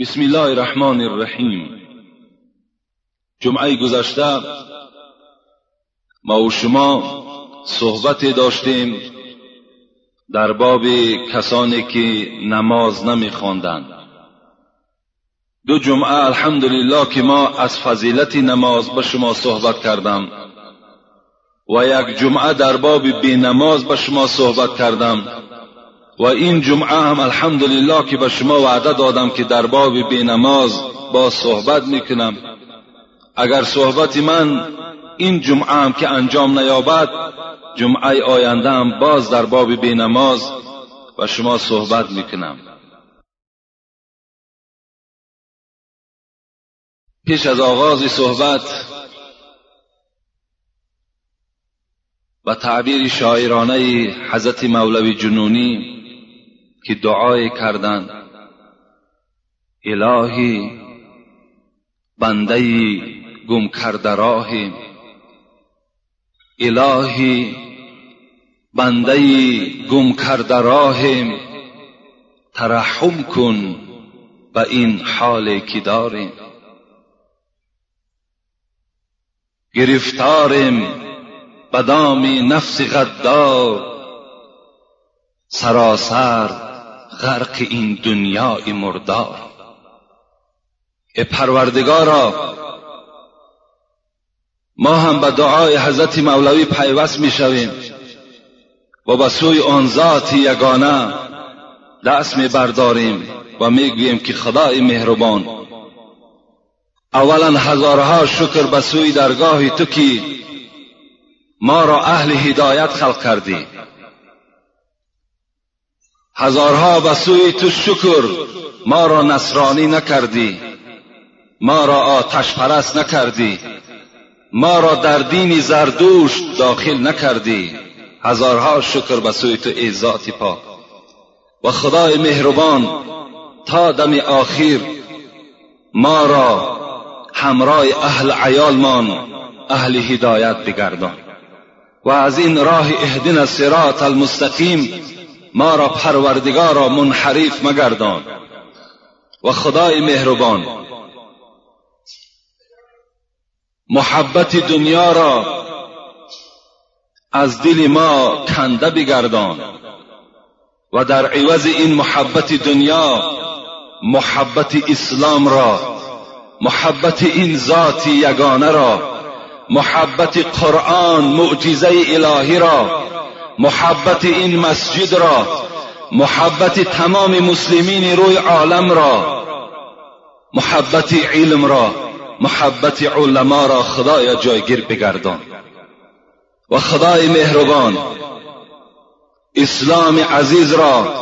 بسم الله الرحمن الرحیم جمعه گذشته ما و شما صحبت داشتیم در باب کسانی که نماز نمیخواندند دو جمعه الحمدلله که ما از فضیلت نماز به شما صحبت کردم و یک جمعه در باب نماز به شما صحبت کردم و این جمعه هم الحمدلله که به شما وعده دادم که در باب نماز با صحبت می‌کنم. اگر صحبت من این جمعه هم که انجام نیابد جمعه آینده هم باز در باب نماز و شما صحبت می‌کنم. پیش از آغاز صحبت و تعبیر شاعرانه حضرت مولوی جنونی که دعای کردند الهی بنده گم کرده راهیم الهی بنده گم کرده راهیم ترحم کن به این حال که داریم. گرفتاریم به نفس غدار. سراسر غرق این دنیای مردار. ای پروردگارا ما هم به دعای حضرت مولوی پیوست می شویم و به سوی آن ذات یگانه دست می برداریم و می گوییم که خدای مهربان. اولا هزارها شکر به سوی درگاه تو که ما را اهل هدایت خلق کردی. هزارها به سوی تو شکر ما را نصرانی نکردی. ما را آتش پرست نکردی. ما را در دین زردوش داخل نکردی. هزارها شکر به سوی تو ای ذات پاک. و خدای مهربان تا دم آخر ما را همراه اهل عیالمان اهل هدایت بگردان. و از این راه اهدنا الصراط المستقیم ما را پروردگارا منحریف مگردان و خدای مهربان. محبت دنیا را از دل ما کنده بگردان و در عوض این محبت دنیا محبت اسلام را محبت این ذات یگانه را محبت قرآن معجزه الهی را محبت این مسجد را محبت تمام مسلمین روی عالم را محبت علم را محبت علما را خدای جایگیر بگردان. و خدای مهربان اسلام عزیز را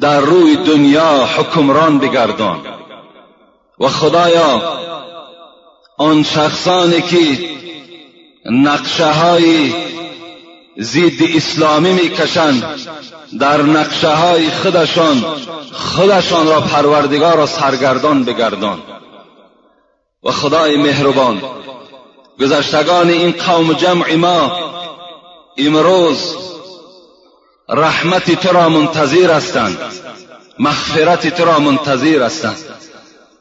در روی دنیا حکمران بگردان. و خدایا آن شخصانی که نقشه های ضد اسلامی می‌کشند. در نقشه های خودشان خودشان را پروردگار را سرگردان بگردان. و خدای مهربان گذشتگان این قوم جمع ما امروز رحمت تو را منتظر هستند. مغفرت تو را منتظر هستند.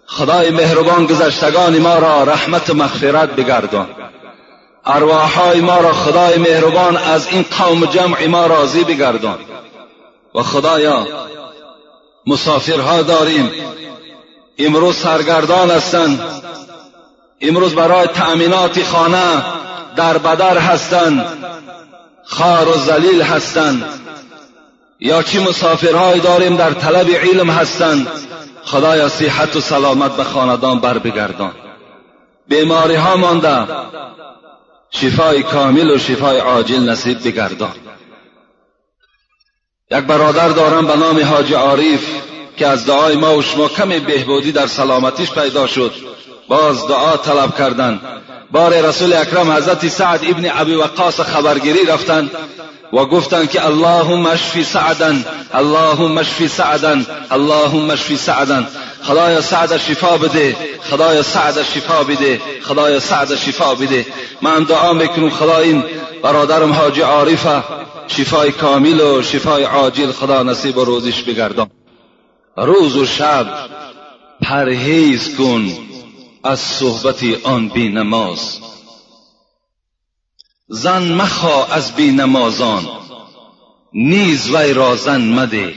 خدای مهربان گذشتگان ما را رحمت و مغفرت بگردان. ارواحهای ما را خدای مهربان از این قوم جمع ما راضی بگردان. و خدایا مسافرها داریم. امروز سرگردان هستند. امروز برای تأمینات خانه در بدر هستند. خار و زلیل هستند. یا چی مسافرهایی داریم در طلب علم هستند. خدایا صحت و سلامت به خاندان بر بگردان بیماری ها مانده. شفای کامل و شفای عاجل نصیب بگردان. یک برادر دارم به نام حاج عارف که از دعای ما و شما کمی بهبودی در سلامتیش پیدا شد. باز دعا طلب کردند بار رسول اکرم حضرت سعد ابن ابی وقاص خبرگیری رفتند و گفتند که اللهم اشفی سعدا اللهم اشفی سعدا اللهم اشفی سعدا. خدایا سعد شفا بده خدایا سعد شفا بده خدایا سعد شفا بده. من دعا می‌کنم خدا این برادرم حاجی عارفه شفای کامل و شفای عاجل خدا نصیب و روزش بگردان. روز و شب پرهیز کن از صحبت آن بی نماز زن مخوا از بی نمازان. نیز وی را زن مده.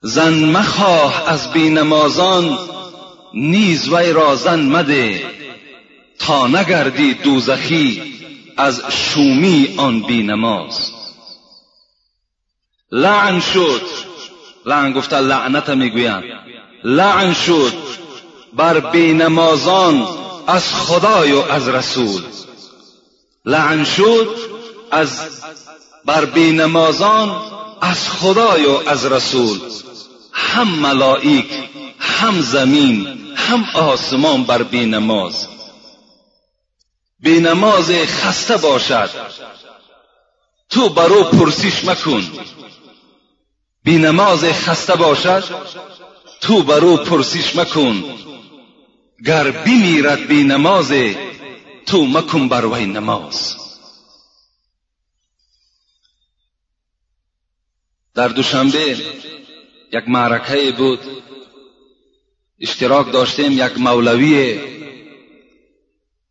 زن مخواه از بی نمازان نیز وی را زن مده. تا نگردی دوزخی از شومی آن بی نماز. لعن شد. لعن گفته لعنت می‌گویند لعن شد. بر بینمازان از خدای و از رسول. لعن شد از بر بینمازان از خدای و از رسول. هم ملائک هم زمین هم آسمان بر بینماز بینماز خسته باشد. تو برو پرسیش مکن. بی نماز خسته باشد تو بر او پرسیش مکن. گر بمیرد بی نماز تو مکن بر وی نماز. در دوشنبه یک معرکه بود. اشتراک داشتیم یک مولوی.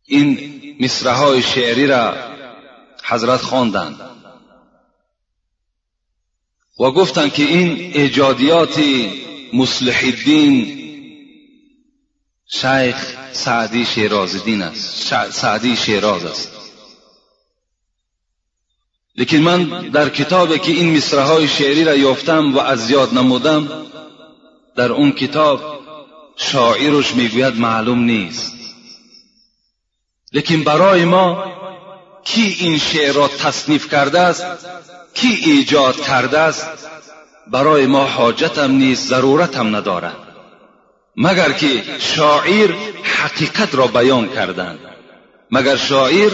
این مصرهای شعری را حضرت خواندند. و گفتند که این ایجادیات مصلح الدین شیخ سعدی شیرازدین است. سعدی شیراز است. لیکن من در کتابی که این مصره های شعری را یافتم و از یاد نمودم در اون کتاب شاعرش می‌گوید معلوم نیست. لیکن برای ما کی این شعر را تصنیف کرده است کی ایجاد کرده است برای ما حاجتم نیست ضرورتم ندارد. مگر که شاعر حقیقت را بیان کردند. مگر شاعر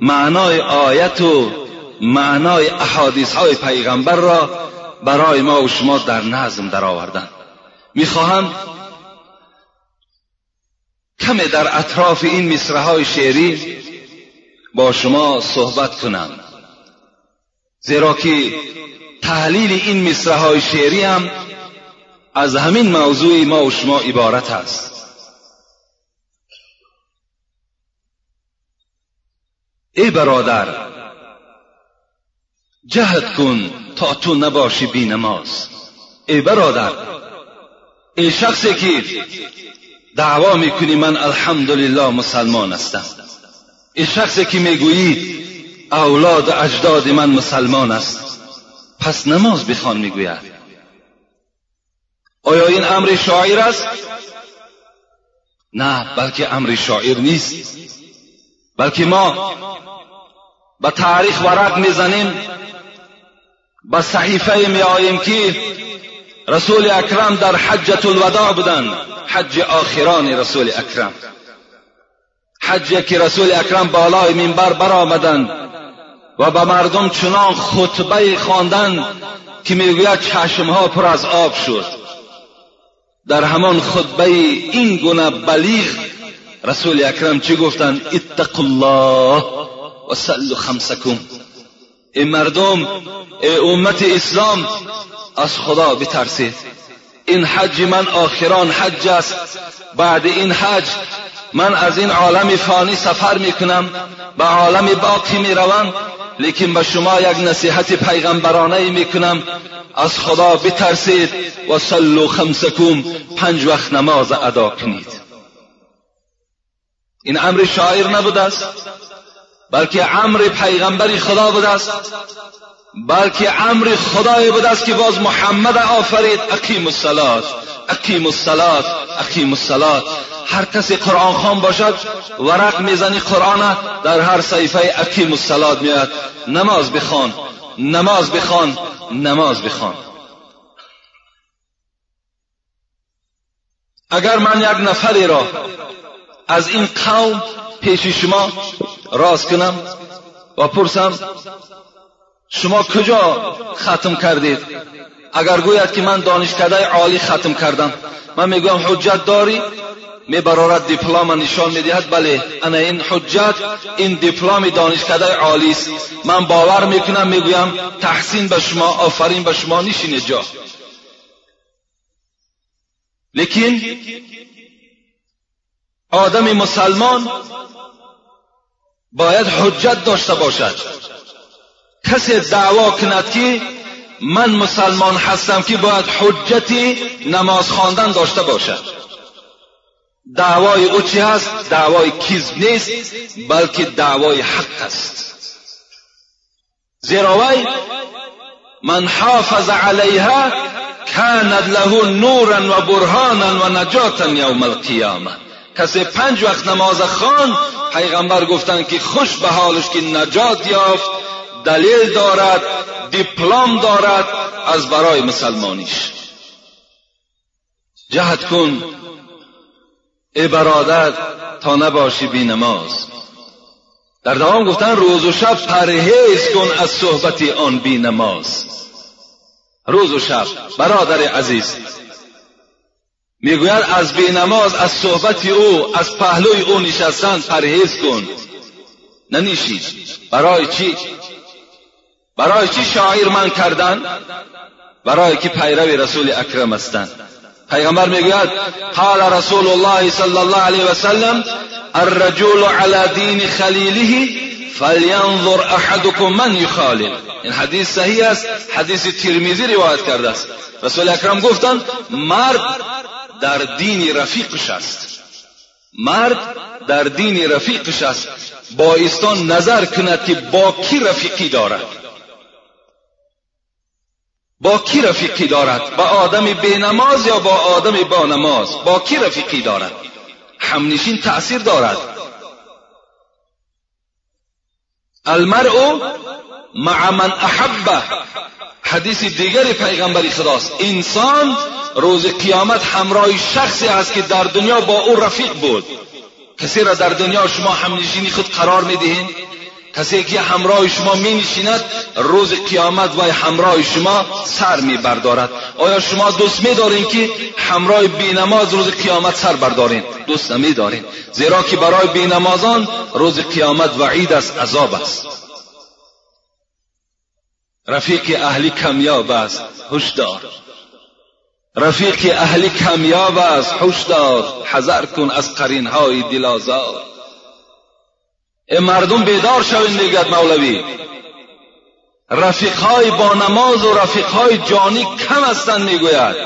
معنای آیت و معنای احادیث های پیغمبر را برای ما و شما در نظم درآوردند. می‌خواهم کمی در اطراف این مصره های شعری با شما صحبت کنم. زیرا که تحلیل این مصره های شعری هم از همین موضوع ما و شما عبارت است. ای برادر جهد کن تا تو نباشی بی نماز. ای برادر ای شخصی که دعوا می‌کنی من الحمدلله مسلمان هستم. ای شخصی که می‌گویی اولاد اجداد من مسلمان است. پس نماز بخوان می‌گوید. آیا این امر شاعر است؟ نه بلکه امر شاعر نیست. بلکه ما به تاریخ ورق می‌زنیم به صحیفه می آییم که رسول اکرم در حجت الوداع بودن. حج آخران رسول اکرم. حجی که رسول اکرم بالای منبر برآمدند و به مردم چنان خطبه خواندند که می‌گوید چشمها پر از آب شد. در همان خطبه این گونه بلیغ رسول اکرم چی گفتند؟ اتقوا الله و سلوا خمسکم. ای مردم ای امت اسلام از خدا بترسید. این حج من آخران حج است. بعد این حج من از این عالم فانی سفر می‌کنم به عالم باقی می‌روم لیکن به شما یک نصیحت پیغمبرانه می‌کنم. از خدا بترسید و صلو خمسکم پنج وقت نماز ادا کنید. این امر شاعر نبوده است بلکه امر پیغمبری خدا بوده است بلکه امر خدای بوده است که باز محمد آفرید. اقیم الصلات اقیم الصلات اقیم الصلات. هر کسی قرآن خان باشد ورق می‌زنی قرآن در هر صحیفه اقیم الصلات میاد. نماز بخوان نماز بخوان نماز بخوان. اگر من یک نفری را از این قوم پیش شما راز کنم و پرسم شما کجا ختم کردید؟ اگر گوید که من دانشکده عالی ختم کردم من می‌گویم حجت داری میبرارد دیپلم نشان می‌دهد. بله انا این حجت این دیپلم دانشکده عالی است. من باور می‌کنم می‌گویم تحسین به شما آفرین به شما نشین جا. لیکن آدم مسلمان باید حجت داشته باشد. کسی دعوا کند که من مسلمان هستم که باید حجتی نماز خواندن داشته باشد. دعوای او چی هست؟ دعوای کذب نیست بلکه دعوای حق است. زیرا وی من حافظ علیها کاند له نورا و برهانا و نجاتا یوم القیامه کسی پنج وقت نماز خان پیغمبر گفتند که خوش به حالش که نجات یافت دلیل دارد دیپلم دارد از برای مسلمانیش. جهد کن ای برادر تا نباشی بی نماز در دوام گفتن روز و شب پرهیز کن از صحبت آن بی نماز روز و شب برادر عزیز می‌گوید از بی نماز از صحبت او از پهلوی او نشستن پرهیز کن. ننیشید برای چی؟ برای چی شاعر من کردن؟ برای که پیروی رسول اکرم هستند پیغمبر میگوید قال رسول الله صلی الله علیه وسلم الرجل على دین خلیله فلینظر احدكم من یخالل. این حدیث صحیح است حدیث ترمیزی روایت کرده است. رسول اکرم گفتند مرد در دین رفیقش است. مرد در دین رفیقش است. با ایستان نظر کند که با کی رفیقی دارد. با کی رفیقی دارد؟ با آدم نماز یا با آدم با نماز با کی رفیقی دارد؟ همنشین تأثیر دارد. المرء مع من احبه حدیث دیگری پیغمبری خداست. انسان روز قیامت همراه شخصی است که در دنیا با او رفیق بود. کسی را در دنیا شما همنشینی خود قرار می‌دهید؟ کسی که همراه شما می نشیند روز قیامت و همراه شما سر می بردارد آیا شما دوست می دارین که همراه بینماز روز قیامت سر بردارین؟ دوست نمی دارین زیرا که برای بینمازان روز قیامت وعید است عذاب است. رفیق اهلی کمیاب است هشدار. رفیق اهلی کمیاب است هشدار. حذر کن از قرینهای دلازار. مردم بیدار شوین میگد مولوی رفیقهای با نماز و رفیقهای جانی کم هستند می‌گوید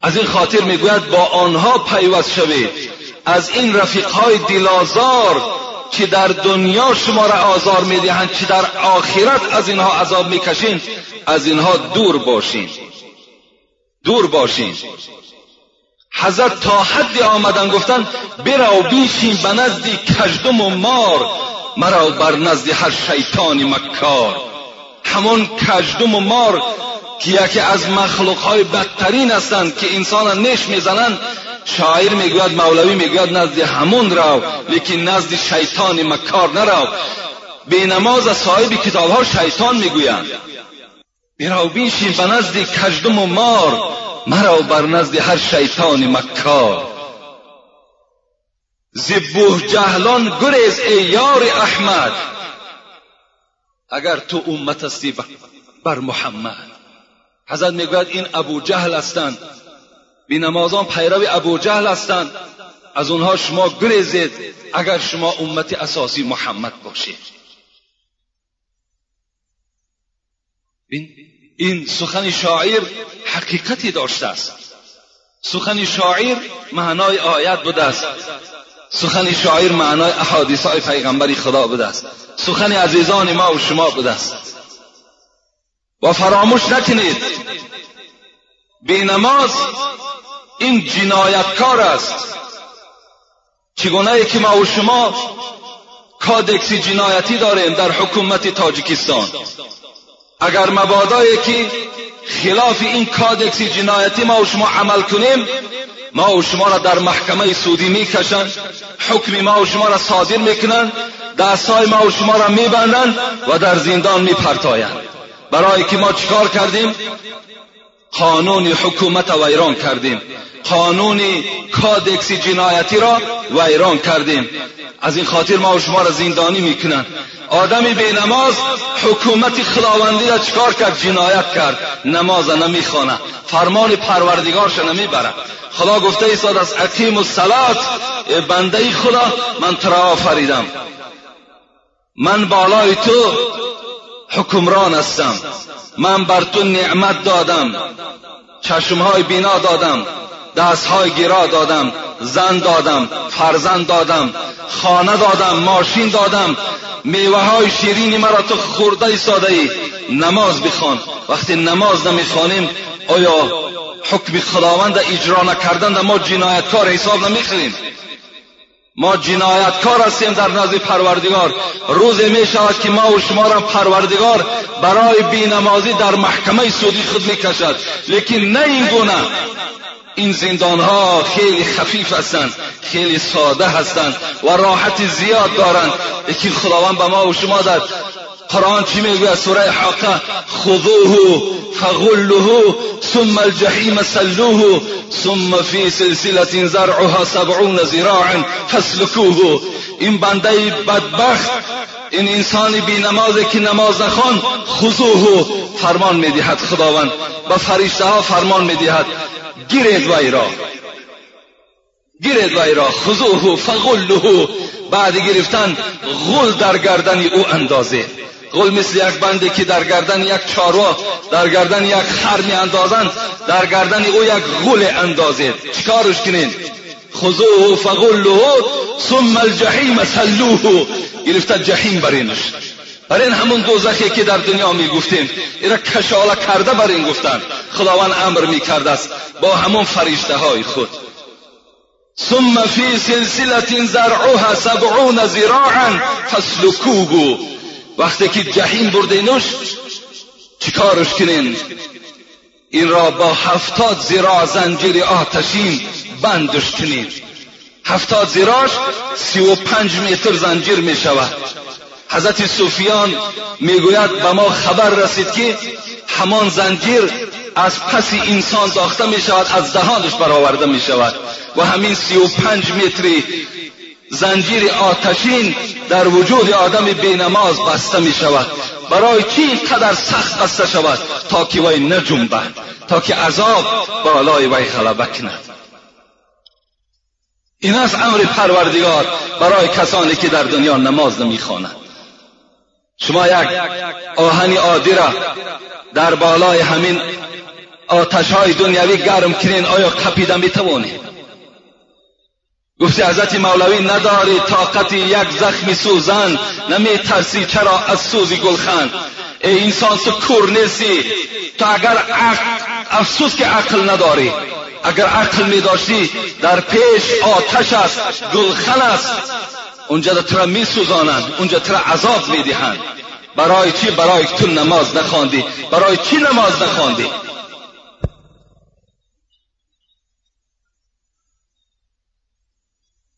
از این خاطر می‌گوید با آنها پیوست شوید از این رفیقهای دلازار که در دنیا شما را آزار می‌دهند که در آخرت از اینها عذاب می‌کشین از اینها دور باشین دور باشین حضرت تا حدی آمدن گفتن برو بیشین به نزد کژدم و مار مرا بر نزد هر شیطانی مکار. همون کژدم و مار که یکی از مخلوقهای بدترین هستند که انسان نش می‌زنند شاعر می‌گوید مولوی می‌گوید نزد همون رو لیکن نزد شیطان مکار نرو به نماز صاحب کتاب ها شیطان می‌گویند. برو بیشین به نزد کژدم و مار مرا بر نزد هر شیطان مکار. زبوه جهلان گریز ای یار احمد. اگر تو امت هستی بر محمد. حضرت می‌گوید این ابو جهل هستند. نمازان پیرو ابو جهل هستند. از اونها شما گریزید اگر شما امت اساسی محمد باشید. این سخن شاعر حقیقتی داشته است. سخن شاعر معنای آیت بوده است. سخن شاعر معنای احادیث های پیغمبری خدا بوده است. سخن عزیزان ما و شما بوده است. و فراموش نکنید. نماز این جنایتکار است. چگونه که ما و شما کادکس جنایتی داریم در حکومت تاجیکستان. اگر مبادایی که خلاف این کادکس جنایتی ما و شما عمل کنیم ما و شما را در محکمه سودی می‌کشند حکم ما و شما را صادر می‌کنند دستهای ما و شما را میبندند و در زندان میپرتایند. برای که ما چیکار کردیم؟ قانون حکومت ویران کردیم. قانون کادکس جنایتی را ویران کردیم. از این خاطر ما و شما را زندانی می‌کنند آدمی به نماز حکومت خداوندی را چکار کرد؟ جنایت کرد. نماز نمی‌خوانه. فرمان پروردگارش نمی‌بره خدا گفته ایستاد از اقیم و سلات بنده خدا من ترا آفریدم. من بالای تو حکمران هستم. من بر تو نعمت دادم. چشمهای بینا دادم. دستهای گیرا دادم. زن دادم. فرزند دادم. خانه دادم. ماشین دادم. میوه های شیرینی مرا تو خورده ساده ای نماز بخوان وقتی نماز نمی‌خوانیم آیا حکم خداوند اجرا نکردن ما جنایتکار حساب نمی‌خوریم ما جنایتکار هستیم در نزد پروردگار. روزی می شود که ما و شما را پروردگار برای بینمازی در محکمه سودی خود می کشد لیکن نه این گونه. این زندان ها خیلی خفیف هستند خیلی ساده هستند و راحت زیاد دارند. لیکن خداوند به ما و شما در قرآن چی می‌گوید سوره حاقه خذوه فغلوه ثم الجحیم سلوه ثم فی سلسلة زرعها سبعون زراعا فاسلکوه. این بنده بدبخت این انسان بی نمازی که نماز نخوان خضوه فرمان می‌دهد خداوند به فرشته ها فرمان می‌دهد. گیرید وی را. گیرید وی را. خضوه فغلوه. بعد گرفتن غل در گردن او اندازه. غل مثل یک بنده که در گردن یک چاروا در گردن یک خر می اندازند در گردن او یک غل اندازید. چیکارش کنین؟ خذوه فغلوه ثم الجحیم سلوه. گرفته جحیم برینش بر این همون دوزخی که در دنیا می گفتیم ایرا کشاله کرده بر این گفتن. خداوند امر می کرده است. با همون فرشته های خود. ثم فی سلسلة زرعها سبعون زراعا فاسلکوه. وقتی که جهیم بردینش چیکارش کنین؟ این را با هفتاد زیرا زنجیر آتشین بندش کنین. هفتاد زیراش سی و پنج متر زنجیر می شود. حضرت صوفیان می‌گوید به ما خبر رسید که همان زنجیر از پس انسان داخته می شود از دهانش برآورده می شود. و همین سی و پنج متری زنجیر آتشین در وجود آدم بینماز بسته می شود. برای چی قدر سخت بسته شود؟ تا که وی نجنبه تا که عذاب بالای وی غلبه کند این است امر پروردگار برای کسانی که در دنیا نماز نمی‌خوانند. شما یک آهنی عادی را در بالای همین آتش های دنیوی گرم کنین آیا قپیده می‌توانید؟ گفتی حضرت مولوی نداری طاقت یک زخم سوزن نمی ترسی چرا از سوزی گلخند ای انسان تو کور نیستی تو اگر افسوس که عقل نداری. اگر عقل می داشتی در پیش آتش است گلخن است. اونجا ترا می سوزانند اونجا ترا عذاب می دهند. برای چی؟ برای تو نماز نخواندی. برای چی نماز نخواندی؟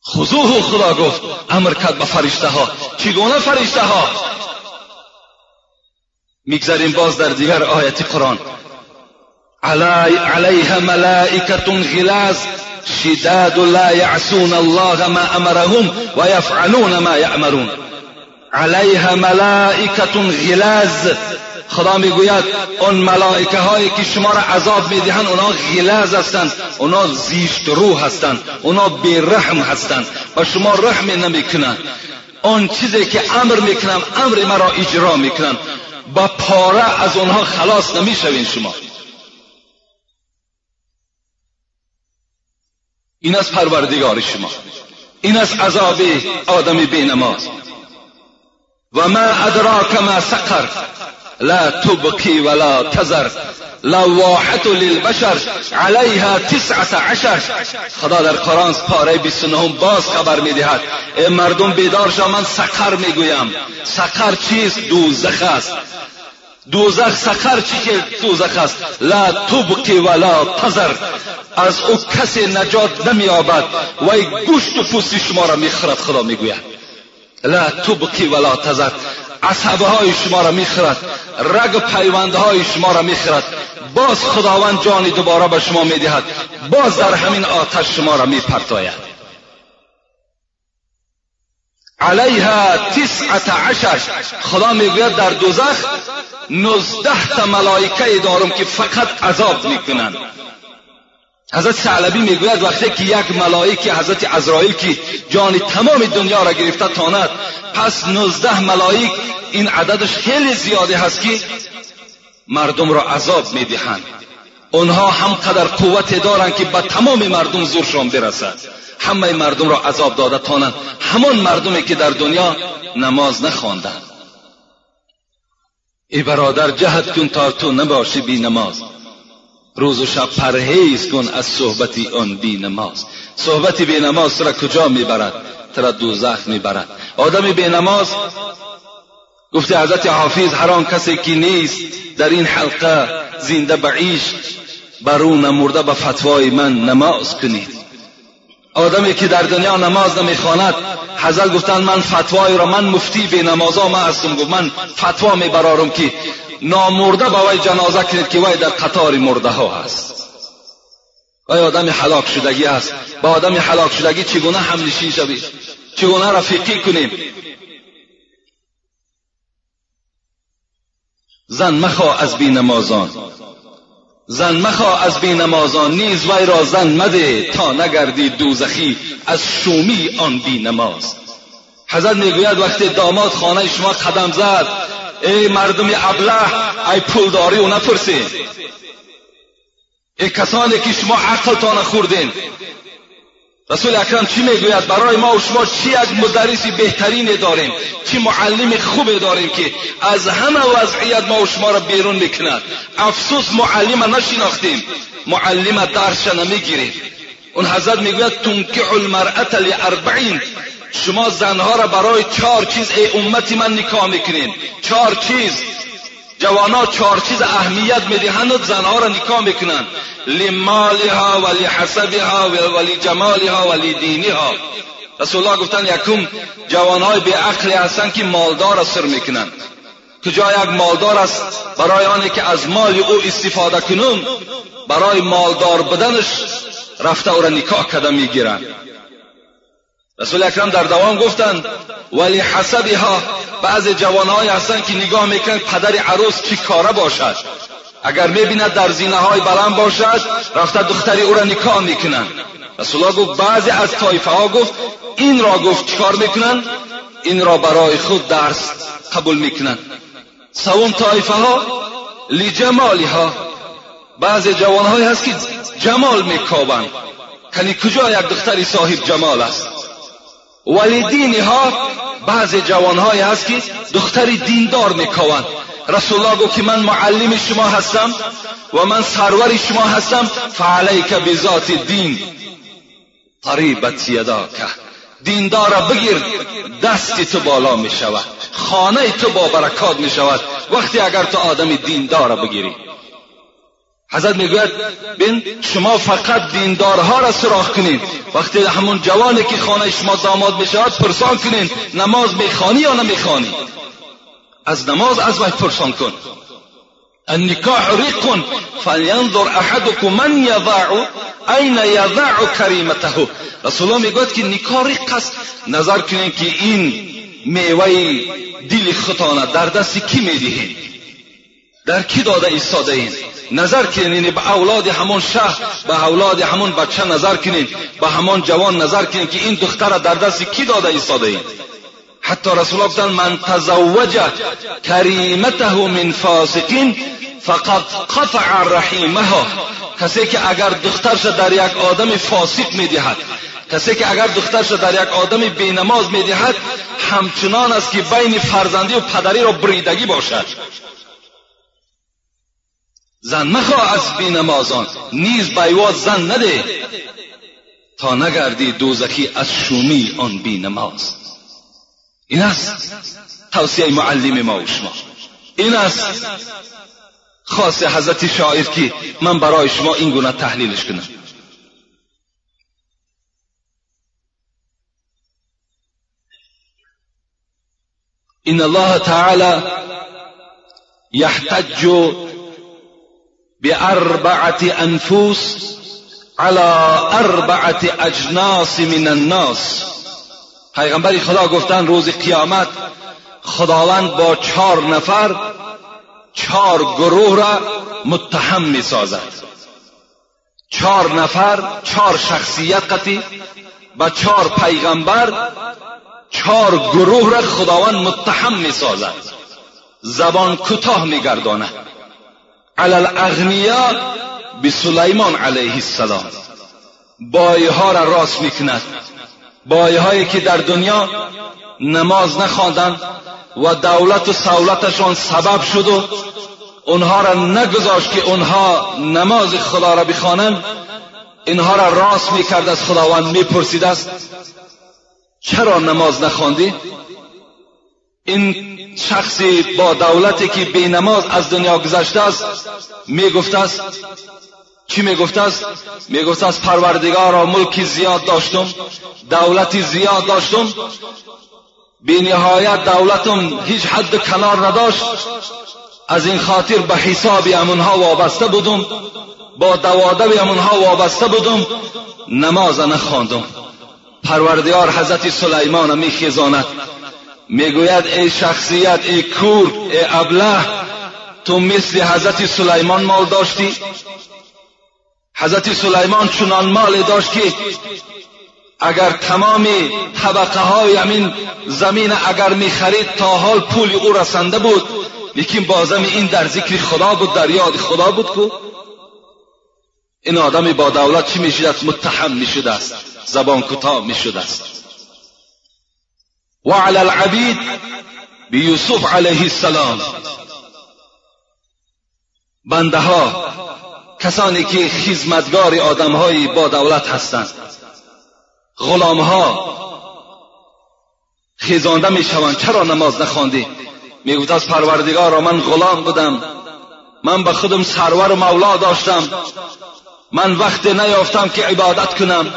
خضوه خدا گفت امر کرد به فرشته ها چگونه فرشته ها می‌گذاریم باز در دیگر آیت قرآن. علی علیها ملائکت غلاظ شداد لا یعصون الله ما امرهم و یفعلون ما یأمرون. علیها ملائکت غلاظ خدا می‌گوید اون ملائکه هایی که شما را عذاب می‌دهند اونا غلاظ هستند اونا زیشت روح هستند اونا بیرحم هستند و شما رحم نمی‌کنند. اون چیزی که امر می‌کنم امر مرا اجرا می‌کنم با پاره از اونها خلاص نمی‌شوین شما. این از پروردگار شما. این از عذاب آدم بینماز و ما ادراک ما سقر. لا تبقي ولا تذر. لواحت للبشر علیها تسعت عشر. خدا در قرآن پاره 29 باز خبر می‌دهد. ای مردم بیدار شو من سقر می‌گویم. سقر چیست؟ دوزخ است. دوزخ سقر چی که دوزخ است؟ لا تبقی ولا تذر. از او کسی نجات نمییابد. وی گوشت و پوست شما را می‌خورد خدا می‌گوید. لا تبقی ولا تذر. عصبه های شما را می‌خورد رگ و پیوند های شما را می‌خورد باز خداوند جانی دوباره به شما می‌دهد. باز در همین آتش شما را میپرتاید علیها تسعت عشر. خدا می‌گوید در دوزخ نزده تا ملائکه دارم که فقط عذاب می‌کنند. حضرت ثعلبی می‌گوید وقتی که یک ملائکه حضرت عزرائیل که جان تمام دنیا را گرفته تاند پس نوزده ملائک این عددش خیلی زیاده هست که مردم را عذاب می‌دهند. اونها هم قدر قوت دارند که به تمام مردم زورشان برسد. همه مردم را عذاب داده تانند. همان مردمی که در دنیا نماز نخواندند. ای برادر جهد کن تا تو نباشی بی نماز. روز و شب پرهیز کن از صحبتی آن بی نماز. صحبتی بی نماز را کجا می‌برد؟ ترا دوزخ می‌برد. آدم بی نماز گفته حضرت حافظ هر آن کسی که نیست در این حلقه زنده بعیش بر او نمرده به فتوای من نماز کنید. آدمی که در دنیا نماز نمی‌خواند حضرت گفتند من فتوای را من مفتی به نمازا ما هستم. گفت من فتوا میبرارم که نامرده با وی جنازه کنید که وی در قطار مرده ها هست وی آدم حلاک شدگی است. با آدم حلاک شدگی چگونه هم نشین شوید؟ چگونه رفیقی کنیم؟ زن مخواه از بی نمازان. زن مخواه از بی نمازان. نیز وی را زن مده تا نگردی دوزخی. از شومی آن بی نماز. حضرت می‌گوید وقتی داماد خانه شما قدم زد ای مردم ابله ای پولداری و نپرسین ای کسانی که شما عقلتان خوردین. رسول اکرم چی می‌گوید؟ برای ما و شما چی یک مدرسی بهترین داریم چی معلم خوب داریم که از همه وضعیت ما و شما را بیرون می‌کند. افسوس معلم نشناختیم. معلم درس نمی‌گیریم اون حضرت می‌گوید تنکح المرأة لاربعین شما زنها را برای چهار چیز ای امتی من نکاح می‌کنین. چهار چیز. جوانا چهار چیز اهمیت می‌دهند زنها را نکاح می‌کنند. لمالها و لحسبها و لجمالها و لدینها رسول الله گفتن یکم جوانهای به عقلی هستند که مالدار سر می‌کنند. کجا یک مالدار است؟ برای آنی که از مال او استفاده کنون برای مالدار بدنش رفته او را نکاح کده می‌گیرند. رسول اکرم در دوام گفتند ولی حسبها بعض جوانهایی هستند که نگاه می‌کنند پدر عروس چی کاره باشد. اگر می‌بیند در زینه های بلند باشد رفته دختری او را نکاح می‌کنند رسول الله گفت بعضی از طایفه ها گفت این را گفت چیکار می‌کنند این را برای خود درس قبول می‌کنند سوم طایفه ها لجمالها بعض جوانهایی هست که جمال میکابند. کنی کجا یک دختری صاحب جمال است؟ ولی ها بعض جوانهایی هست که دختری دیندار میکوند. رسول الله گفت که من معلم شما هستم و من سرور شما هستم. فعلیک بذات دین. قریبت یداک. دیندار بگیر دستی تو بالا می شود خانه تو با برکات می شود وقتی اگر تو آدم دیندار بگیری حضرت می‌گوید بین شما فقط دیندارها را سراخ کنید. وقتی همون جوانی که خانه شما داماد بشود پرسان کنین نماز می‌خوانی یا نمی‌خوانی؟ از نماز از وقت پرسان کن. النکاح ریق فلینظر احدکم من یضع این یضع کریمته. رسول الله می‌گوید که نکاح ریق است. نظر کنین که این میوه دل خطانه در دست کی می‌دهین در کی داده ایستاده این؟ نظر کنین به اولاد همون شهر به اولاد همون بچه نظر کنین به همان جوان نظر کنین که این دختر در دست کی داده ایستاده این؟ حتی رسول الله من تزوج کریمته من فاسقین فقط قطع رحیمها کسی که اگر دخترش در یک آدم فاسق می‌دهد کسی که اگر دخترش در یک آدم بینماز می‌دهد همچنان است که بین فرزندی و پدری را بریدگی باشد زن مخواه از بینمازان نیز بیواد زن نده. تا نگردی دوزخی از شومی آن بینماز این است توصیه معلم ما و شما. این است خاص حضرت شاعر که من برای شما این گونه تحلیلش کنم. این الله تعالی یحتج بأربعة انفوس على اربعة اجناس من الناس. پیغمبری خدا گفتن روز قیامت خداوند با چهار نفر چهار گروه را متهم می سازد چهار نفر چهار شخصیت قطی و چهار پیغمبر چهار گروه را خداوند متهم می سازد زبان کوتاه می گرداند علی الاغنیا به سلیمان علیه السلام. بایه ها را راست می‌کند. بایه هایی که در دنیا نماز نخواندند و دولت و سولتشان سبب شد و اونها را نگذاشت که اونها نماز خدا را بخوانند. اینها را راست می‌کرد از خداوند می‌پرسید است چرا نماز نخواندی؟ این شخصی با دولتی که بی نماز از دنیا گذشته است می‌گفته است چی می‌گفته است می‌گفته است پروردگارا ملکی زیاد داشتم دولتی زیاد داشتم بی نهایت دولتم هیچ حد کنار نداشت. از این خاطر به حساب امونها وابسته بودم با دوادب امونها وابسته بودم نماز نخواندم. پروردگار حضرت سلیمان میخیزاند. می‌گوید ای شخصیت ای کور ای ابله تو مثل حضرت سلیمان مال داشتی؟ حضرت سلیمان چنان مال داشت که اگر تمام طبقه های همین زمین اگر می‌خرید تا حال پول او رسنده بود لیکن بازم این در ذکر خدا بود در یاد خدا بود کو این آدم با دولت چی است متهم می‌شد است زبان کوتاه می‌شد است. و علی العبید به یوسف علیه السلام. بنده ها کسانی که خدمتگار آدمهایی با دولت هستند. غلام ها خیزانده می شوند چرا نماز نخواندی؟ می‌گفت از پروردگار من غلام بودم. من به خودم سرور و مولا داشتم. من وقت نیافتم که عبادت کنم.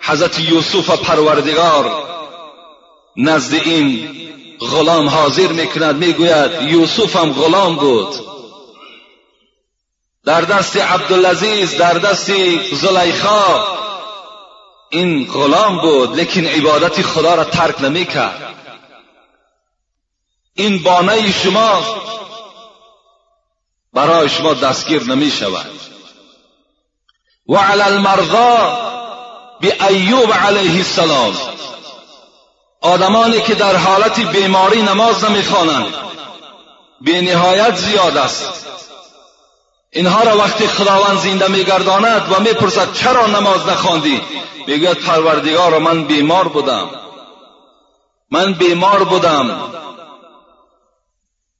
حضرت یوسف پروردگار نزد این غلام حاضر می‌کند می‌گوید یوسف هم غلام بود. در دست عبدالعزیز در دست زلیخا این غلام بود لیکن عبادت خدا را ترک نمی‌کرد. این بانه شما برای شما دستگیر نمی شود و علی المرضا به ایوب علیه السلام. آدمانی که در حالت بیماری نماز نمی‌خوانند. به نهایت زیاد است. اینها را وقتی خداوند زنده میگرداند و می‌پرسد چرا نماز نخواندی؟ می‌گوید پروردگار من بیمار بودم. من بیمار بودم.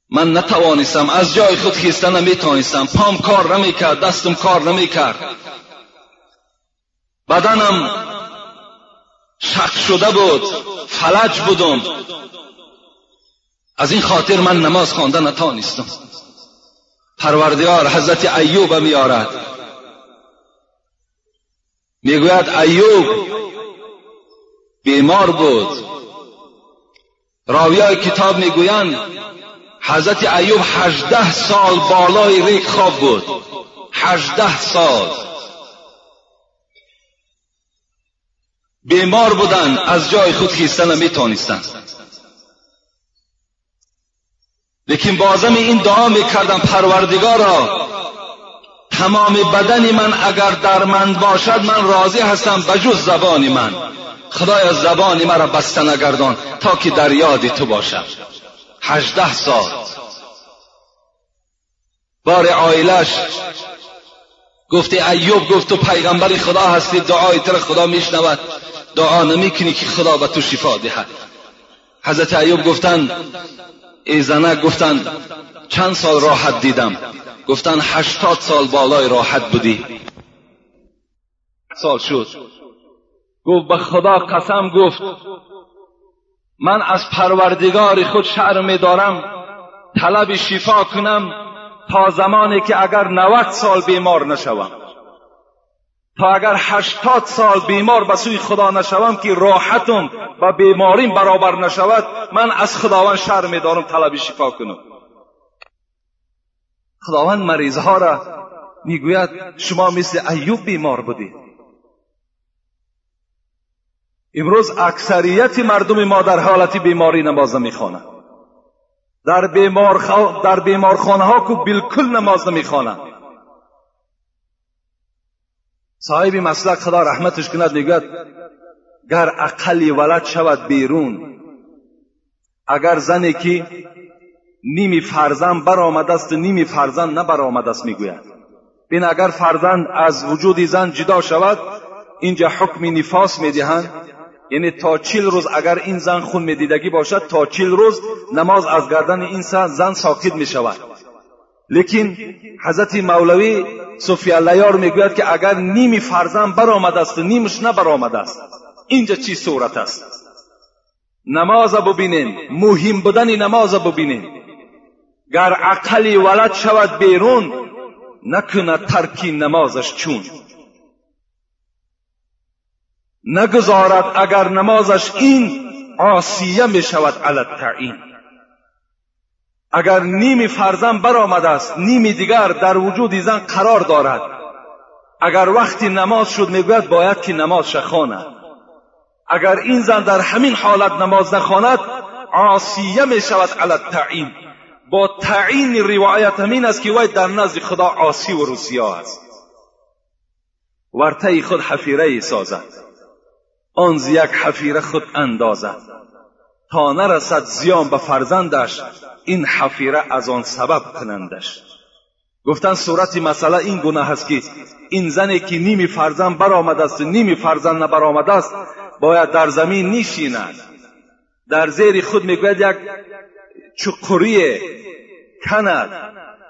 من نتوانستم از جای خود خیسته نمی‌توانستم. پام کار نمی‌کرد دستم کار نمی‌کرد. بدنم شق شده بود. فلج بودم. از این خاطر من نماز خوانده نتوانستم پروردگار حضرت ایوب میارد می‌گوید ایوب بیمار بود. راویای کتاب می‌گویند حضرت ایوب هجده سال بالای ریک خواب بود. هجده سال. بیمار بودن از جای خود خیسته نمی‌تونستند لیکن بازم این دعا می‌کردم پروردگارا تمام بدن من اگر درمند باشد من راضی هستم بجز زبان من. خدایا زبان مرا بسته نگردان تا که در یاد تو باشم. هجده سال. بار آیلش گفته ایوب گفت تو پیغمبر خدا هستی دعای تر خدا میشنود. دعا نمی‌کنی که خدا به تو شفا دهد. حضرت ایوب گفتند ای زنک گفتند چند سال راحت دیدم. گفتند هشتاد سال بالای راحت بودی. سال شد. گفت به خدا قسم گفت من از پروردگار خود شعر دارم طلب شفا کنم تا زمانی که اگر نوت سال بیمار نشوم. تا اگر هشتاد سال بیمار به سوی خدا نشوم که راحتم و بیماریم برابر نشود من از خداوند شر میدارم طلب شفا کنم. خداوند مریضها را می‌گوید شما مثل ایوب بیمار بودید امروز اکثریت مردم ما در حالت بیماری نماز نمی‌خوانند. در بیمار در بیمارخانه ها که بالکل نماز نمی‌خوانند. صاحب مسلک خدا رحمتش کند می‌گوید گر اقلی ولد شود بیرون اگر زنی که نیمی فرزند برآمده است نیمی فرزند نبرآمده است. می‌گوید. بین اگر فرزند از وجود زن جدا شود اینجا حکم نفاس می‌دهند. یعنی تا چیل روز اگر این زن خون میدیدگی باشد تا چیل روز نماز از گردن این زن ساکت می شود لیکن حضرت مولوی صوفی اللیار می‌گوید که اگر نیمی فرزند برآمده است و نیمش نبرآمده است اینجا چی صورت است نماز ببینیم مهم بودن نماز ببینیم گر عقلی ولد شود بیرون نکنه ترکی نمازش چون نگذارد اگر نمازش این آسیه می شود علت تعین اگر نیمی فرزن برآمده است نیمی دیگر در وجود زن قرار دارد. اگر وقتی نماز شد می‌گوید باید که نماز شخواند اگر این زن در همین حالت نماز نخواند عاصیه می شود علت تعین با تعین روایت همین است که وی در نزد خدا عاصی و روسیا است. ورته خود حفیره سازد. آن یک حفیره خود اندازد. تا نرسد زیان به فرزندش این حفیره از آن سبب کنندش. گفتن صورت مسئله این گونه هست که این زنی که نیمی فرزند برآمده است نیمی فرزند نبرآمده است باید در زمین نیشیند در زیر خود می‌گوید یک چقری کند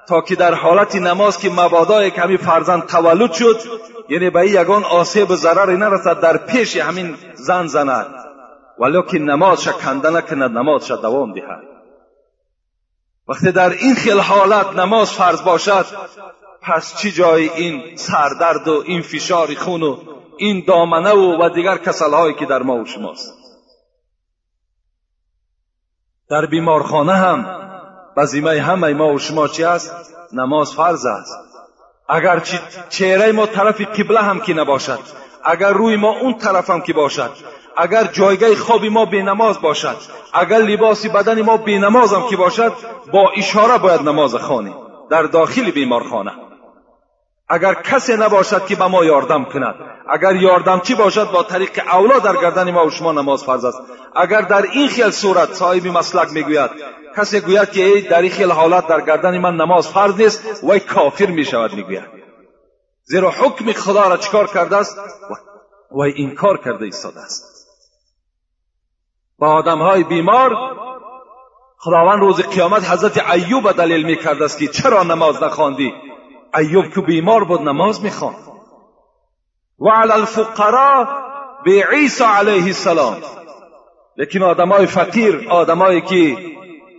تا که در حالت نماز که مبادا کمی فرزند تولد شد یعنی به یگان آسیب و ضرری نرسد در پیش همین زن زند. ولیکن نمازش کنده نکند نمازش دوام دهد. وقتی در این خیل حالت نماز فرض باشد پس چی جای این سردرد و این فشار خون و این دامنه و و دیگر کسلهایی که در ما و شماست. در بیمارخانه هم بزیمه همه ما و شما چی است؟ نماز فرض است. اگر چهره ما طرف قبله هم که نباشد اگر روی ما اون طرف هم که باشد اگر جایگاه خواب ما نماز باشد اگر لباس بدن ما نماز هم که باشد با اشاره باید نماز خانیم در داخل بیمارخانه. اگر کسی نباشد که به ما یاردم کند اگر یاردم چی باشد با طریق اولا در گردن ما و شما نماز فرض است. اگر در این خیل صورت صاحب مسلک می‌گوید کسی گوید که در این خیل حالت در گردن من نماز فرض نیست وی کافر می شود می‌گوید. زیرا حکم خدا را چکار کرده است؟ وی انکار کرده ایستاده است. با آدم های بیمار خداوند روز قیامت حضرت ایوب دلیل می کرده است که چرا نماز نخواندی؟ ایوب که بیمار بود نماز می‌خواند. و علی الفقراء به عیسی علیه السلام. لیکن آدمای فقیر آدمایی که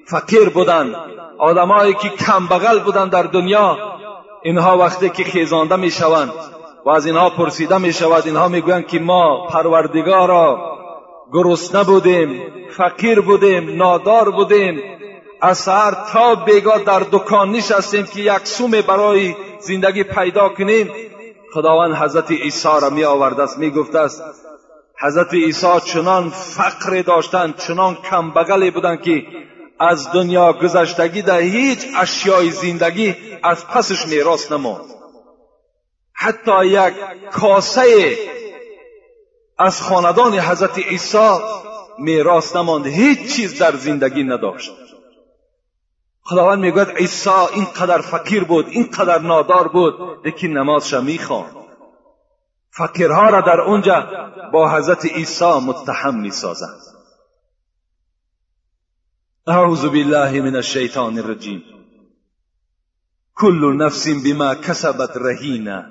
فقیر بودند آدمایی که کم بغل بودند در دنیا اینها وقتی که خیزانده می‌شوند و از اینها پرسیده می شود اینها می‌گویند که ما پروردگارا گرسنه بودیم فقیر بودیم نادار بودیم. از سهر تا بیگا در دکان نشستیم که یک سوم برای زندگی پیدا کنیم. خداوند حضرت عیسی را می آورده است می گفته است حضرت عیسی چنان فقر داشتند چنان کم بغلی بودند که از دنیا گذشتگی در هیچ اشیای زندگی از پسش میراث نماند. حتی یک کاسه از خاندان حضرت عیسی میراث نماند هیچ چیز در زندگی نداشت. خداوند می‌گوید عیسی اینقدر فقیر بود اینقدر نادار بود لیکن نمازش می‌خواند. فقیرها را در اونجا با حضرت عیسی متهم می‌سازند. اعوذ بالله من الشیطان الرجیم. كل نفس بما كسبت رهينة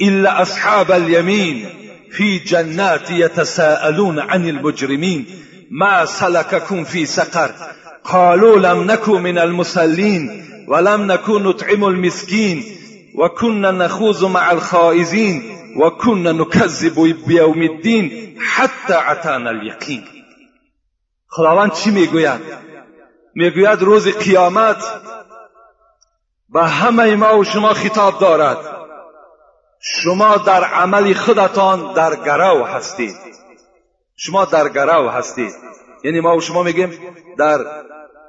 إلا أصحاب اليمين في جنات يتساءلون عن المجرمين ما سلككم في سقر؟ قالوا لم نكن من المسلين ولم نكن نطعم المسكين وكنا نخوض مع الخائزين وكنا نكذب بيوم الدين حتى عتانا اليقين. خداوند چی میگوید؟ میگوید روز قیامت به همه ما و شما خطاب دارد. شما در عمل خودتان در گرو هستید. شما در گرو هستید. یعنی ما و شما میگیم در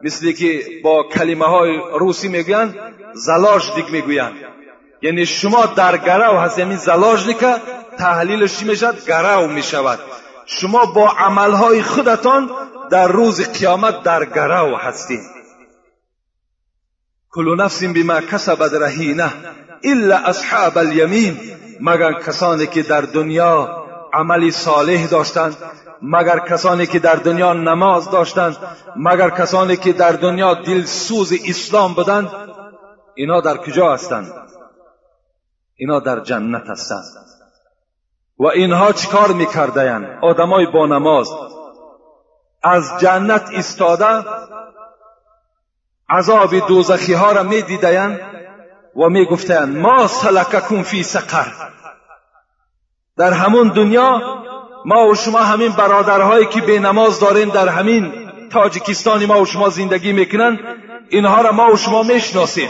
مثلی که با کلمه های روسی می‌گویند زلاش دیگ می‌گویند. یعنی شما در گرو هست یعنی زلاش دیگه تحلیلش چی می‌شد گرو می‌شود. شما با عملهای خودتان در روز قیامت در گرو هستید. کل نفس بما کسبت رهینه. الا اصحاب الیمین مگر کسانی که در دنیا عملی صالح داشتند مگر کسانی که در دنیا نماز داشتند مگر کسانی که در دنیا دلسوز اسلام بودند اینا در کجا هستند؟ اینا در جنت هستند. و اینها چیکار میکردهاند آدمای با نماز. از جنت استاده عذاب دوزخی ها را می و می گفتهاند ما سلککم فی سقر. در همون دنیا ما و شما همین برادرهایی که به نماز داریم در همین تاجیکستانی ما و شما زندگی می‌کنن اینها را ما و شما می‌شناسیم.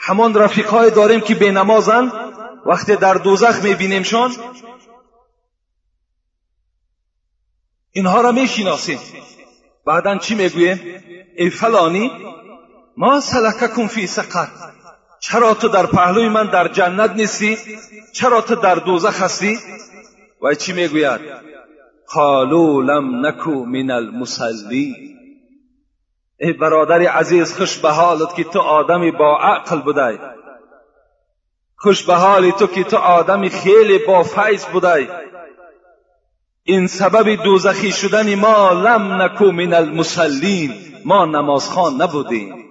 همان رفیقهای داریم که به نمازن وقتی در دوزخ میبینیمشان اینها را می‌شناسیم. بعدا چی می‌گوییم؟ ای فلانی ما سلککم فی سقر. چرا تو در پهلوی من در جنت نیستی؟ چرا تو در دوزخ هستی؟ و چی می‌گوید؟ قالو لم نکو من المسلی ای برادر عزیز خوش به حالت که تو آدمی با عقل بودی. خوش به حالی تو که تو آدمی خیلی با فیض بودی. این سبب دوزخی شدن ما لم نکو من المسلین ما نمازخوان نبودیم.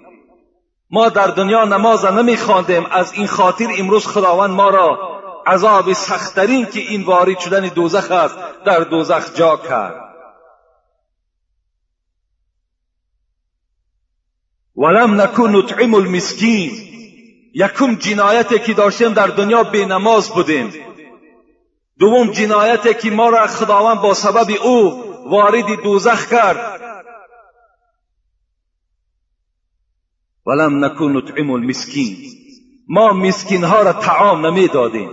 ما در دنیا نماز نمیخواندیم. از این خاطر امروز خداوند ما را عذاب سختترین که این وارد شدن دوزخ است در دوزخ جا کرد. ولم نکن نطعم المسکین. یکم جنایتی که داشتیم در دنیا به نماز بودیم. دوم جنایتی که ما را خداوند با سبب او وارد دوزخ کرد. ولم نکن نطعم المسکین. ما مسکین ها را تعام نمی دادیم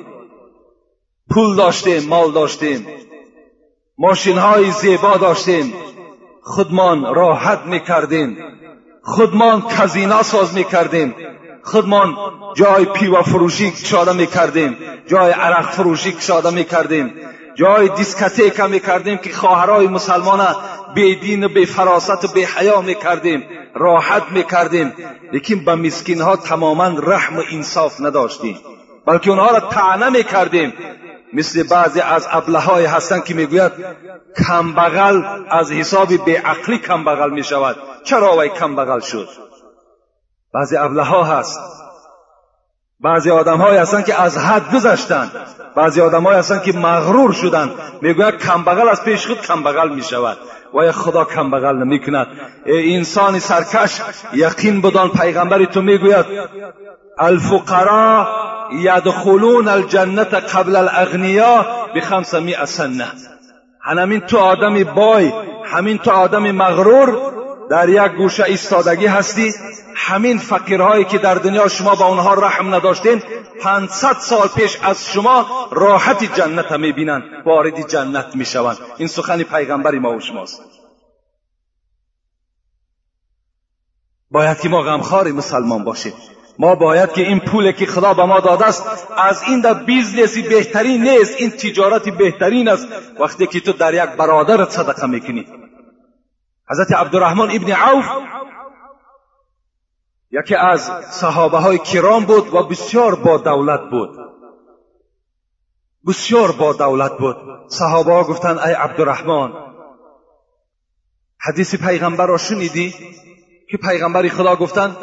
پول داشتیم مال داشتیم. ماشین های زیبا داشتیم. خودمان راحت می‌کردیم. خودمان کازینو ساز می‌کردیم. خودمان جای пиво فروشی کشاده می‌کردیم. جای عرق فروشی کشاده می‌کردیم. جای دیسکوتیک می‌کردیم که خواهرای مسلمان بی دین و بی فراست و بی حیا می‌کردیم راحت می‌کردیم. لیکن به مسکین ها تماما رحم و انصاف نداشتیم. بلکه اونها را طعنه می‌کردیم. مثل بعضی از ابلههای هستند که می‌گوید کمبغل از حساب بیعقلی کمبغل می شود چرا وی کمبغل شد؟ بعضی ابلها هست. بعضی آدم های هستند که از حد گذشتند بعضی آدم های هستند که مغرور شدند می‌گوید کمبغل از پیش خود کمبغل می شود و خدا کمبغل نمی کند انسان سرکش یقین بدان پیغمبر تو می‌گوید الفقراء یدخلون الجنت قبل الاغنیا بخمسمائه سنه همین تو آدم بای همین تو آدم مغرور در یک گوشه ایستادگی هستی همین فقیرهایی که در دنیا شما با اونها رحم نداشتین پنصد سال پیش از شما راحت جنت هم می‌بینن وارد جنت می‌شوند. این سخن پیغمبری ما و شماست. باید که ما غمخوار مسلمان باشیم. ما باید که این پولی که خدا به ما داده است از این دیده business ی بهترین نیست این تجارتی بهترین است. وقتی که تو در یک برادر صدقه می‌کنی. حضرت عبدالرحمن ابن عوف یکی از صحابه های کرام بود و بسیار با دولت بود. بسیار با دولت بود. صحابه ها گفتن ای عبدالرحمن حدیث پیغمبر را شنیدی که پیغمبر خدا گفتند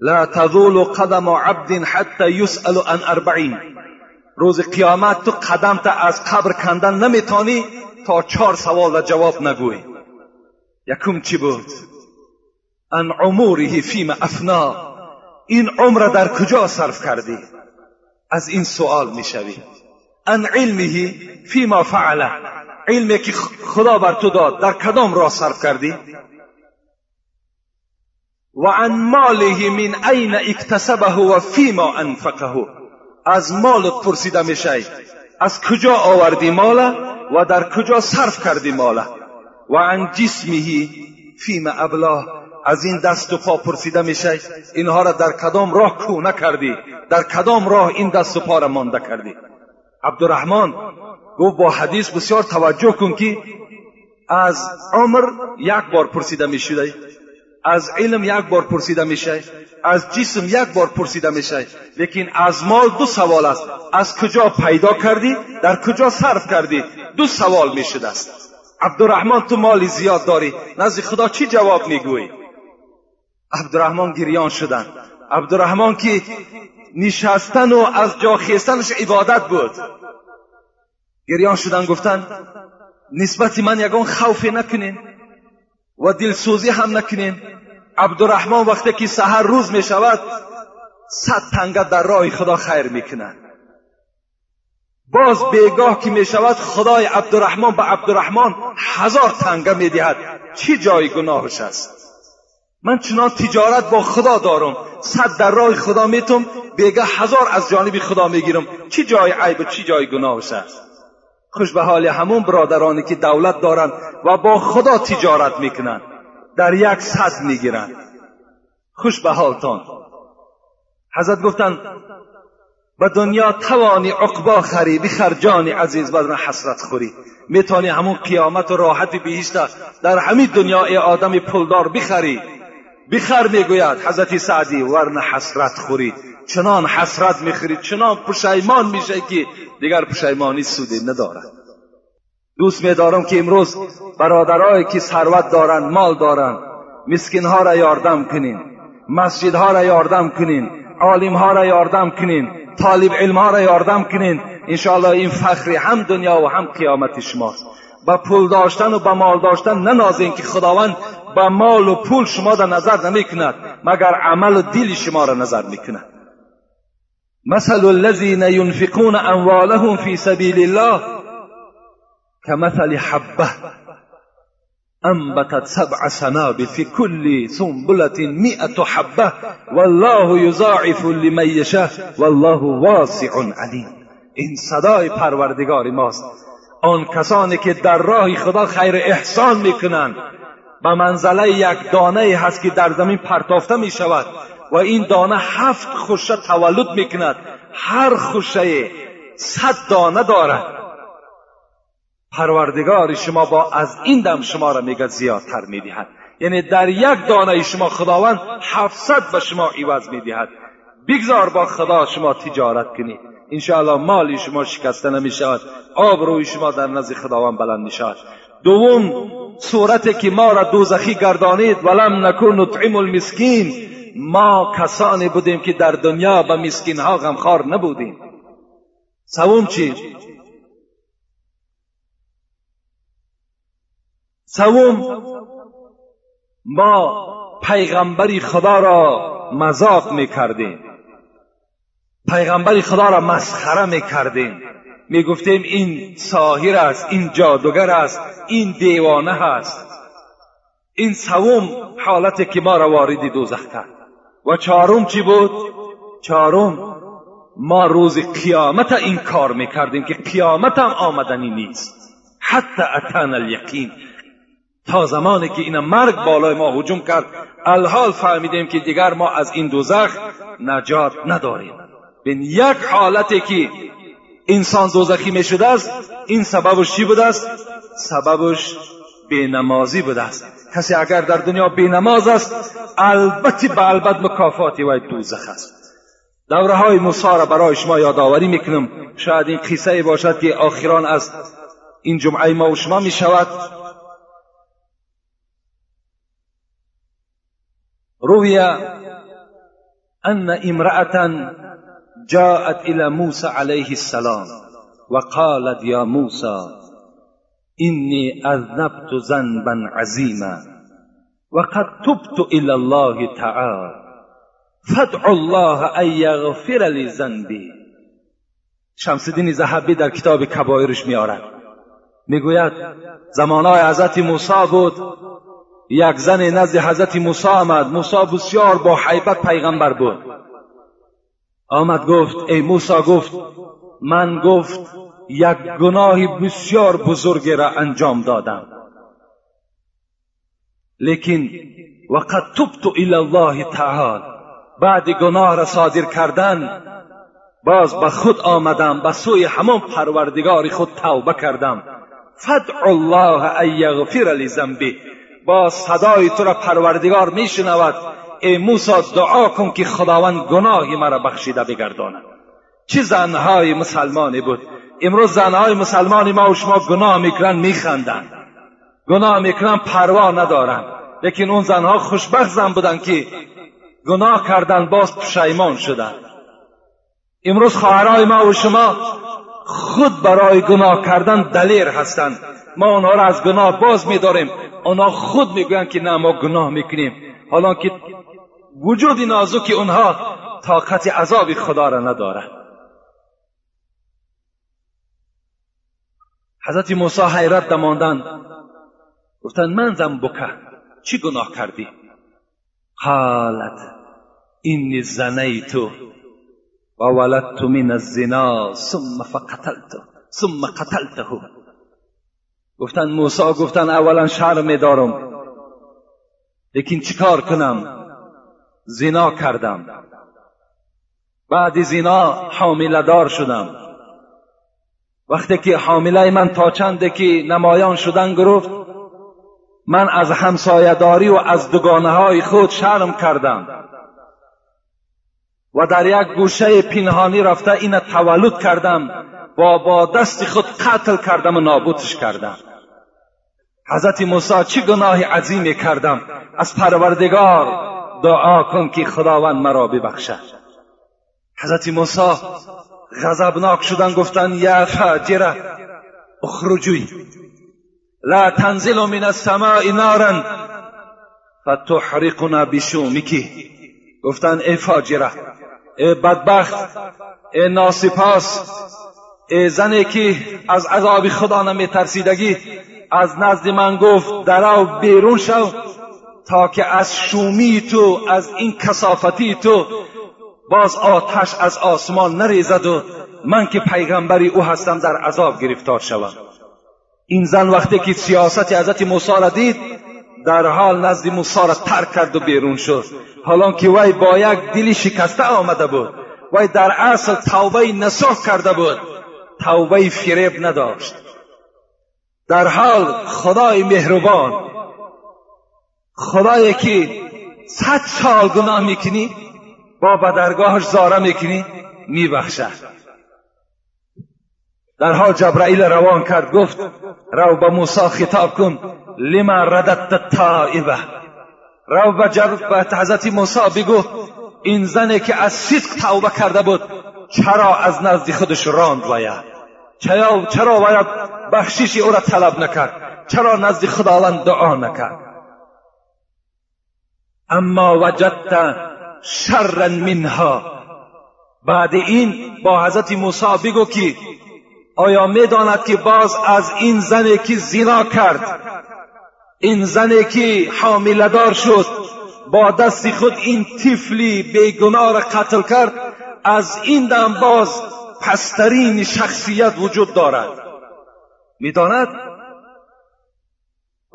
لا تزول قدم عبد حتى يسأل عن اربعین روز قیامت تو قدم تا از قبر کندن نمیتانی تا چهار سوال جواب نگوی. یکم چی بود؟ ان عموره فیم افنا. این عمر در کجا صرف کردی؟ از این سوال می‌شوی. ان علمه فیما فعله. علمی که خدا بر تو داد در کدام راه صرف کردی؟ و عن ماله من عین اکتسبه و فیما انفقه. از مالت پرسیده میشه از کجا آوردی مال و در کجا صرف کردی مال و عن جسمه فیما ابلاه. از این دست و پا پرسیده میشه اینها را در کدام راه کونه کردی در کدام راه این دست و پا را مانده کردی؟ عبدالرحمن گفت با حدیث بسیار توجه کن که از عمر یک بار پرسیده می‌شده از علم یک بار پرسیده میشه از جسم یک بار پرسیده میشه لیکن از مال دو سوال است. از کجا پیدا کردی؟ در کجا صرف کردی؟ دو سوال می‌شده است. عبدالرحمن تو مالی زیاد داری. نزد خدا چی جواب می‌گویی؟ عبدالرحمن گریان شدن. عبدالرحمن که نشستن و از جا خیستنش عبادت بود. گریان شدن گفتن نسبت من یگان خوفی نکنین. و دلسوزی هم نکنین. عبدالرحمن وقتی که سهر روز می شود صد تنگه در راه خدا خیر می‌کنن باز بیگاه که می شود خدای عبدالرحمن به عبدالرحمن هزار تنگه می دهد چی جای گناهش است؟ من چنان تجارت با خدا دارم. صد در راه خدا میتم بیگه هزار از جانب خدا می‌گیرم. چی جای عیب و چی جای گناهش است؟ خوش به حال همون برادرانی که دولت دارند و با خدا تجارت می‌کنند در یک صد می‌گیرند خوش به حالتان حضرت گفتند به دنیا توانی عقبا خری بخر جان عزیز بدن حسرت خوری. می‌تونی همون قیامت و راحت بهشت در همین دنیا ای آدم پلدار بخری. بخر می‌گوید حضرت سعدی ورن حسرت خوری. چنان حسرت می‌خوری چنان پشیمان میشه که دیگر پشیمانی سودی ندارد دوست میدارم که امروز برادرایی که ثروت دارند مال دارند مسکینها را یاردم کنین مسجدها را یاردم کنین عالمها را یاردم کنین طالب علمها را یاردم کنین. انشاءالله این فخری هم دنیا و هم قیامت شماست. با پول داشتن و با مال داشتن ننازین که خداوند با مال و پول شما را نظر نمی کند مگر عمل و دل شما را نظر می کند مثل الذين ينفقون اموالهم في سبيل الله كمثل حبه انبتت سبع سنابل في كل سنبلة مئة حبه والله يضاعف لمن يشاء والله واسع علیم این صدای پروردگار ماست. آن کسانی که در راه خدا خیر احسان می‌کنند. به منزله یک دانه هست که در زمین پرتافته می شود و این دانه هفت خوشه تولد می‌کند. هر خوشه صد دانه دارد. پروردگار شما با از این دم شما را میگه زیادتر می‌دهد. یعنی در یک دانه شما خداوند هفتصد به شما عوض می‌دهد. بگذار با خدا شما تجارت کنید انشاءالله مالی شما شکسته نمی شود آب روی شما در نزد خداوند بلند می دوم صورتی که ما را دوزخی گردانید. ولم نکن نطعم المسکین. ما کسانی بودیم که در دنیا به مسکین ها غمخوار نبودیم. سوم چی؟ سوم ما پیغمبری خدا را مذاق می کردیم پیغمبری خدا را مسخره می کردیم می گفتیم این ساهر است این جادوگر است این دیوانه است. این سوم حالت که ما را وارد دوزخ کرد. و چهارم چی بود؟ چهارم. ما روز قیامت این کار می‌کردیم که قیامت هم آمدنی نیست. حتی اتان الیقین. تا زمانی که این مرگ بالای ما هجوم کرد الحال فهمیدیم که دیگر ما از این دوزخ نجات نداریم. بین یک حالتی که انسان دوزخی می شده است این سببش چی بوده است؟ سببش بینمازی بوده است. کسی اگر در دنیا بینماز است البته به البت مکافاتی و دوزخ است. دوره های موسا را برای شما یادآوری می‌کنم. شاید این قصه باشد که آخران از این جمعه ما و شما می شود روی ان امرأة جاءت الى موسى عليه السلام وقالت يا موسى إني أذنبت ذنبا عظيما وقد تبت إلى الله تعالى. فادع الله أن يغفر لي ذنبي. شمس الدین زهبی در کتاب کبایرش میآرد. می‌گوید زمانهای حضرت موسی بود. یک زن نزد حضرت موسی آمد. موسی بسیار با حیبت پیغمبر بود. آمد گفت ای موسی گفت من گفت یک گناهی بسیار بزرگی را انجام دادم. لیکن وقد تبت الى الله تعالی بعد گناه را صادر کردن باز به خود آمدم به سوی همان پروردگار خود توبه کردم. فدع الله ان یغفر لذنبی. با صدای تو را پروردگار میشنود. ای موسی دعا کن که خداوند گناهی مرا بخشیده بگرداند. چه زنهای مسلمانی بود. امروز زنهای مسلمانی ما و شما گناه می‌کنن میخندند گناه می‌کنن پروا ندارن. لیکن اون زنها خوشبخت زن بودن که گناه کردن باز پشیمان شدن. امروز خواهرای ما و شما خود برای گناه کردن دلیر هستند ما آنها را از گناه باز میداریم. آنها خود می‌گویند که نه ما گناه می‌کنیم. حالا که وجود نازک اونها طاقت عذاب خدا را ندارد حضرت موسی حیرت دماندن گفتن من زنبکه چی گناه کردی؟ قالت اینی زنیتو و ولدت من الزنا ثم فقتلته ثم قتلته. گفتن موسی گفتن اولا شرم میدارم لیکن چیکار کنم؟ زنا کردم. بعد زنا حامله دار شدم. وقتی که حامله من تا چنده که نمایان شدن گرفت من از همسایهداری و از دگانه های خود شرم کردم. و در یک گوشه پنهانی رفته این تولد کردم و با دست خود قتل کردم و نابودش کردم. حضرت موسی چه گناه عظیمی کردم. از پروردگار دعا کن که خداوند مرا ببخشد. حضرت موسی غضبناک شدن گفتن یا فاجره اخرجوی لا تنزل من السماء نارا فتحرقنا بشومکی گفتن ای فاجره ای بدبخت ای ناسپاس ای زنی که از عذاب خدا نمی ترسیدگی از نزد من گفت درو بیرون شو تا که از شومی تو از این کسافتی تو باز آتش از آسمان نریزد و من که پیغمبری او هستم در عذاب گرفتار شوم. این زن وقتی که سیاست حضرت موسی را دید در حال نزد موسی را ترک کرد و بیرون شد. حالا که وی با یک دلی شکسته آمده بود وی در اصل توبه نسخ کرده بود توبه فریب نداشت. در حال خدای مهربان خدایی که صد سال گناه می‌کنی با بدرگاهش زاره می‌کنی میبخشد در حال جبرائیل روان کرد گفت رو به موسی خطاب کن لما ردت تائبه رو به حضرت موسی بگو این زنی که از صدق توبه کرده بود چرا از نزد خودش راند باید؟ چرا باید بخشش او را طلب نکرد؟ چرا نزد خداوند دعا نکرد؟ اما وجدت شرا منها. بعد این با حضرت موسی بگو که آیا می‌داند که باز از این زنی که زنا کرد این زنی که حاملدار شد با دست خود این طفلی بیگناه را قتل کرد از این دم باز پسترین شخصیت وجود دارد. می‌داند؟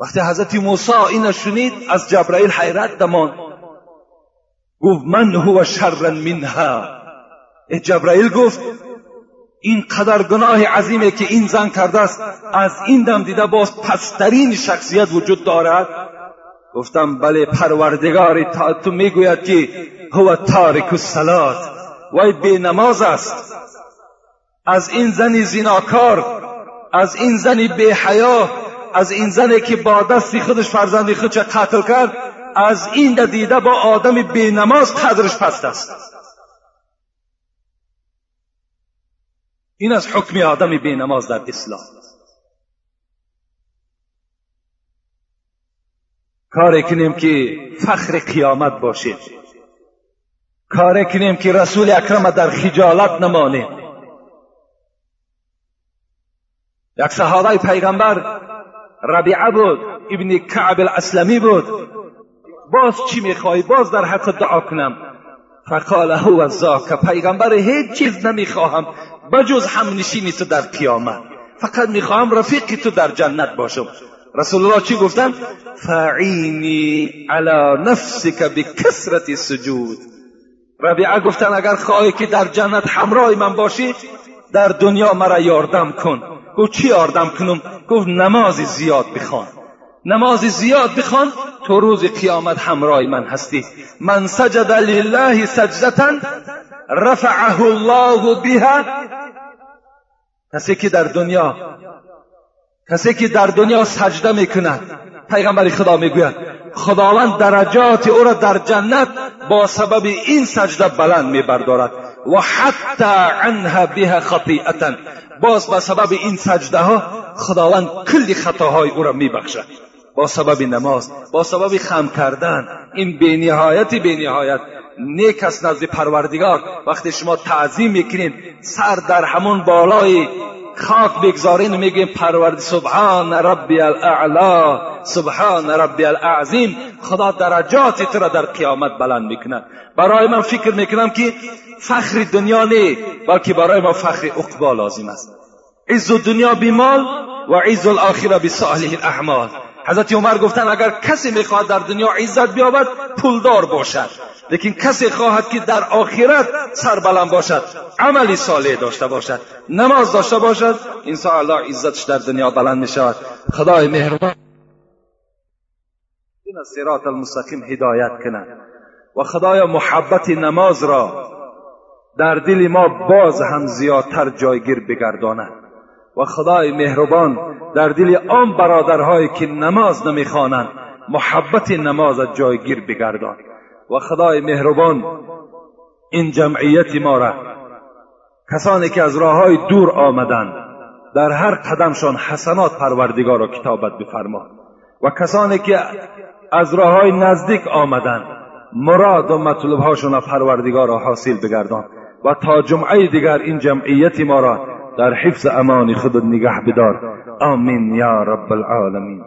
وقتی حضرت موسی این شنید از جبرائیل حیرت دمان گفت من هو شر منها. جبرائیل گفت این قدر گناه عظیمه که این زن کرده است از این دم دیده باز پسترین شخصیت وجود دارد. گفتم بله پروردگار تا تو می‌گوید که هو تارک الصلات وی بی نماز است. از این زنی زیناکار از این زنی بی حیا از این زنی که با دستی خودش فرزندی خودش قتل کرد از این دیده با آدم بی نماز قدرش پست است. این از حکم آدم بی نماز در اسلام. کار کنیم که فخر قیامت باشید کار کنیم که رسول اکرم در خجالت نمانیم یک صحابه پیغمبر ربیعه بود ابن کعب الاسلمی بود. باز چی می‌خوای؟ باز در حق دعا کنم. فقال هو که پیغمبر هیچ چیز نمی‌خواهم بجز هم نشینی تو در قیامت. فقط می‌خواهم رفیقی تو در جنت باشم. رسول الله چی گفتن؟ فعینی علی نفسک بکسرت سجود. ربیعه گفتن اگر خواهی که در جنت همراه من باشی در دنیا مرا یاردم کن. گفت چی یاردم کنم؟ گفت نمازی زیاد بخوان نمازی زیاد بخوان تو روز قیامت همراه من هستی. من سجد لله سجدتا رفعه الله بها. کسی که در دنیا کسی که در دنیا سجده می‌کند پیغمبر خدا می‌گوید خداوند درجات او را در جنت با سبب این سجده بلند میبردارد. و حتی عنها بها خطیئتا. باز با سبب این سجده ها خداوند کلی خطاهای او را میبخشد. با سبب نماز با سبب خم کردن. این بینهایت بینهایت. نیک است نزد پروردگار. وقتی شما تعظیم می‌کنین سر در همون بالای خاک بگذارین و میگیم پرورد سبحان ربی الاعلا سبحان ربی الاعظیم خدا درجات تو را در قیامت بلند می‌کند. برای من فکر می‌کنم که فخر دنیا نه بلکه برای ما فخر اقبال لازم است. عز دنیا بیمال و عز الاخره بصالح الاعمال. حضرت عمر گفتن اگر کسی می‌خواهد در دنیا عزت بیابد پولدار باشد. لیکن کسی خواهد که در آخرت سربلند باشد عملی صالح داشته باشد نماز داشته باشد این الله عزتش در دنیا بلند می شود خدای مهربان. این صراط المستقیم هدایت کنه. و خدای محبت نماز را در دل ما باز هم زیادتر جایگیر بگرداند. و خدای مهربان در دل آن برادرهایی که نماز نمی‌خوانند محبت نماز جایگیر بگردان. و خدای مهربان این جمعیت ما را کسانی که از راه های دور آمدند در هر قدمشان حسنات پروردگار را کتابت بفرما. و کسانی که از راه های نزدیک آمدند مراد و مطلوب هاشون پروردگار را حاصل بگردان. و تا جمعه دیگر این جمعیت ما را در حفظ أمان خود نگه بدار. آمین یا رب العالمین.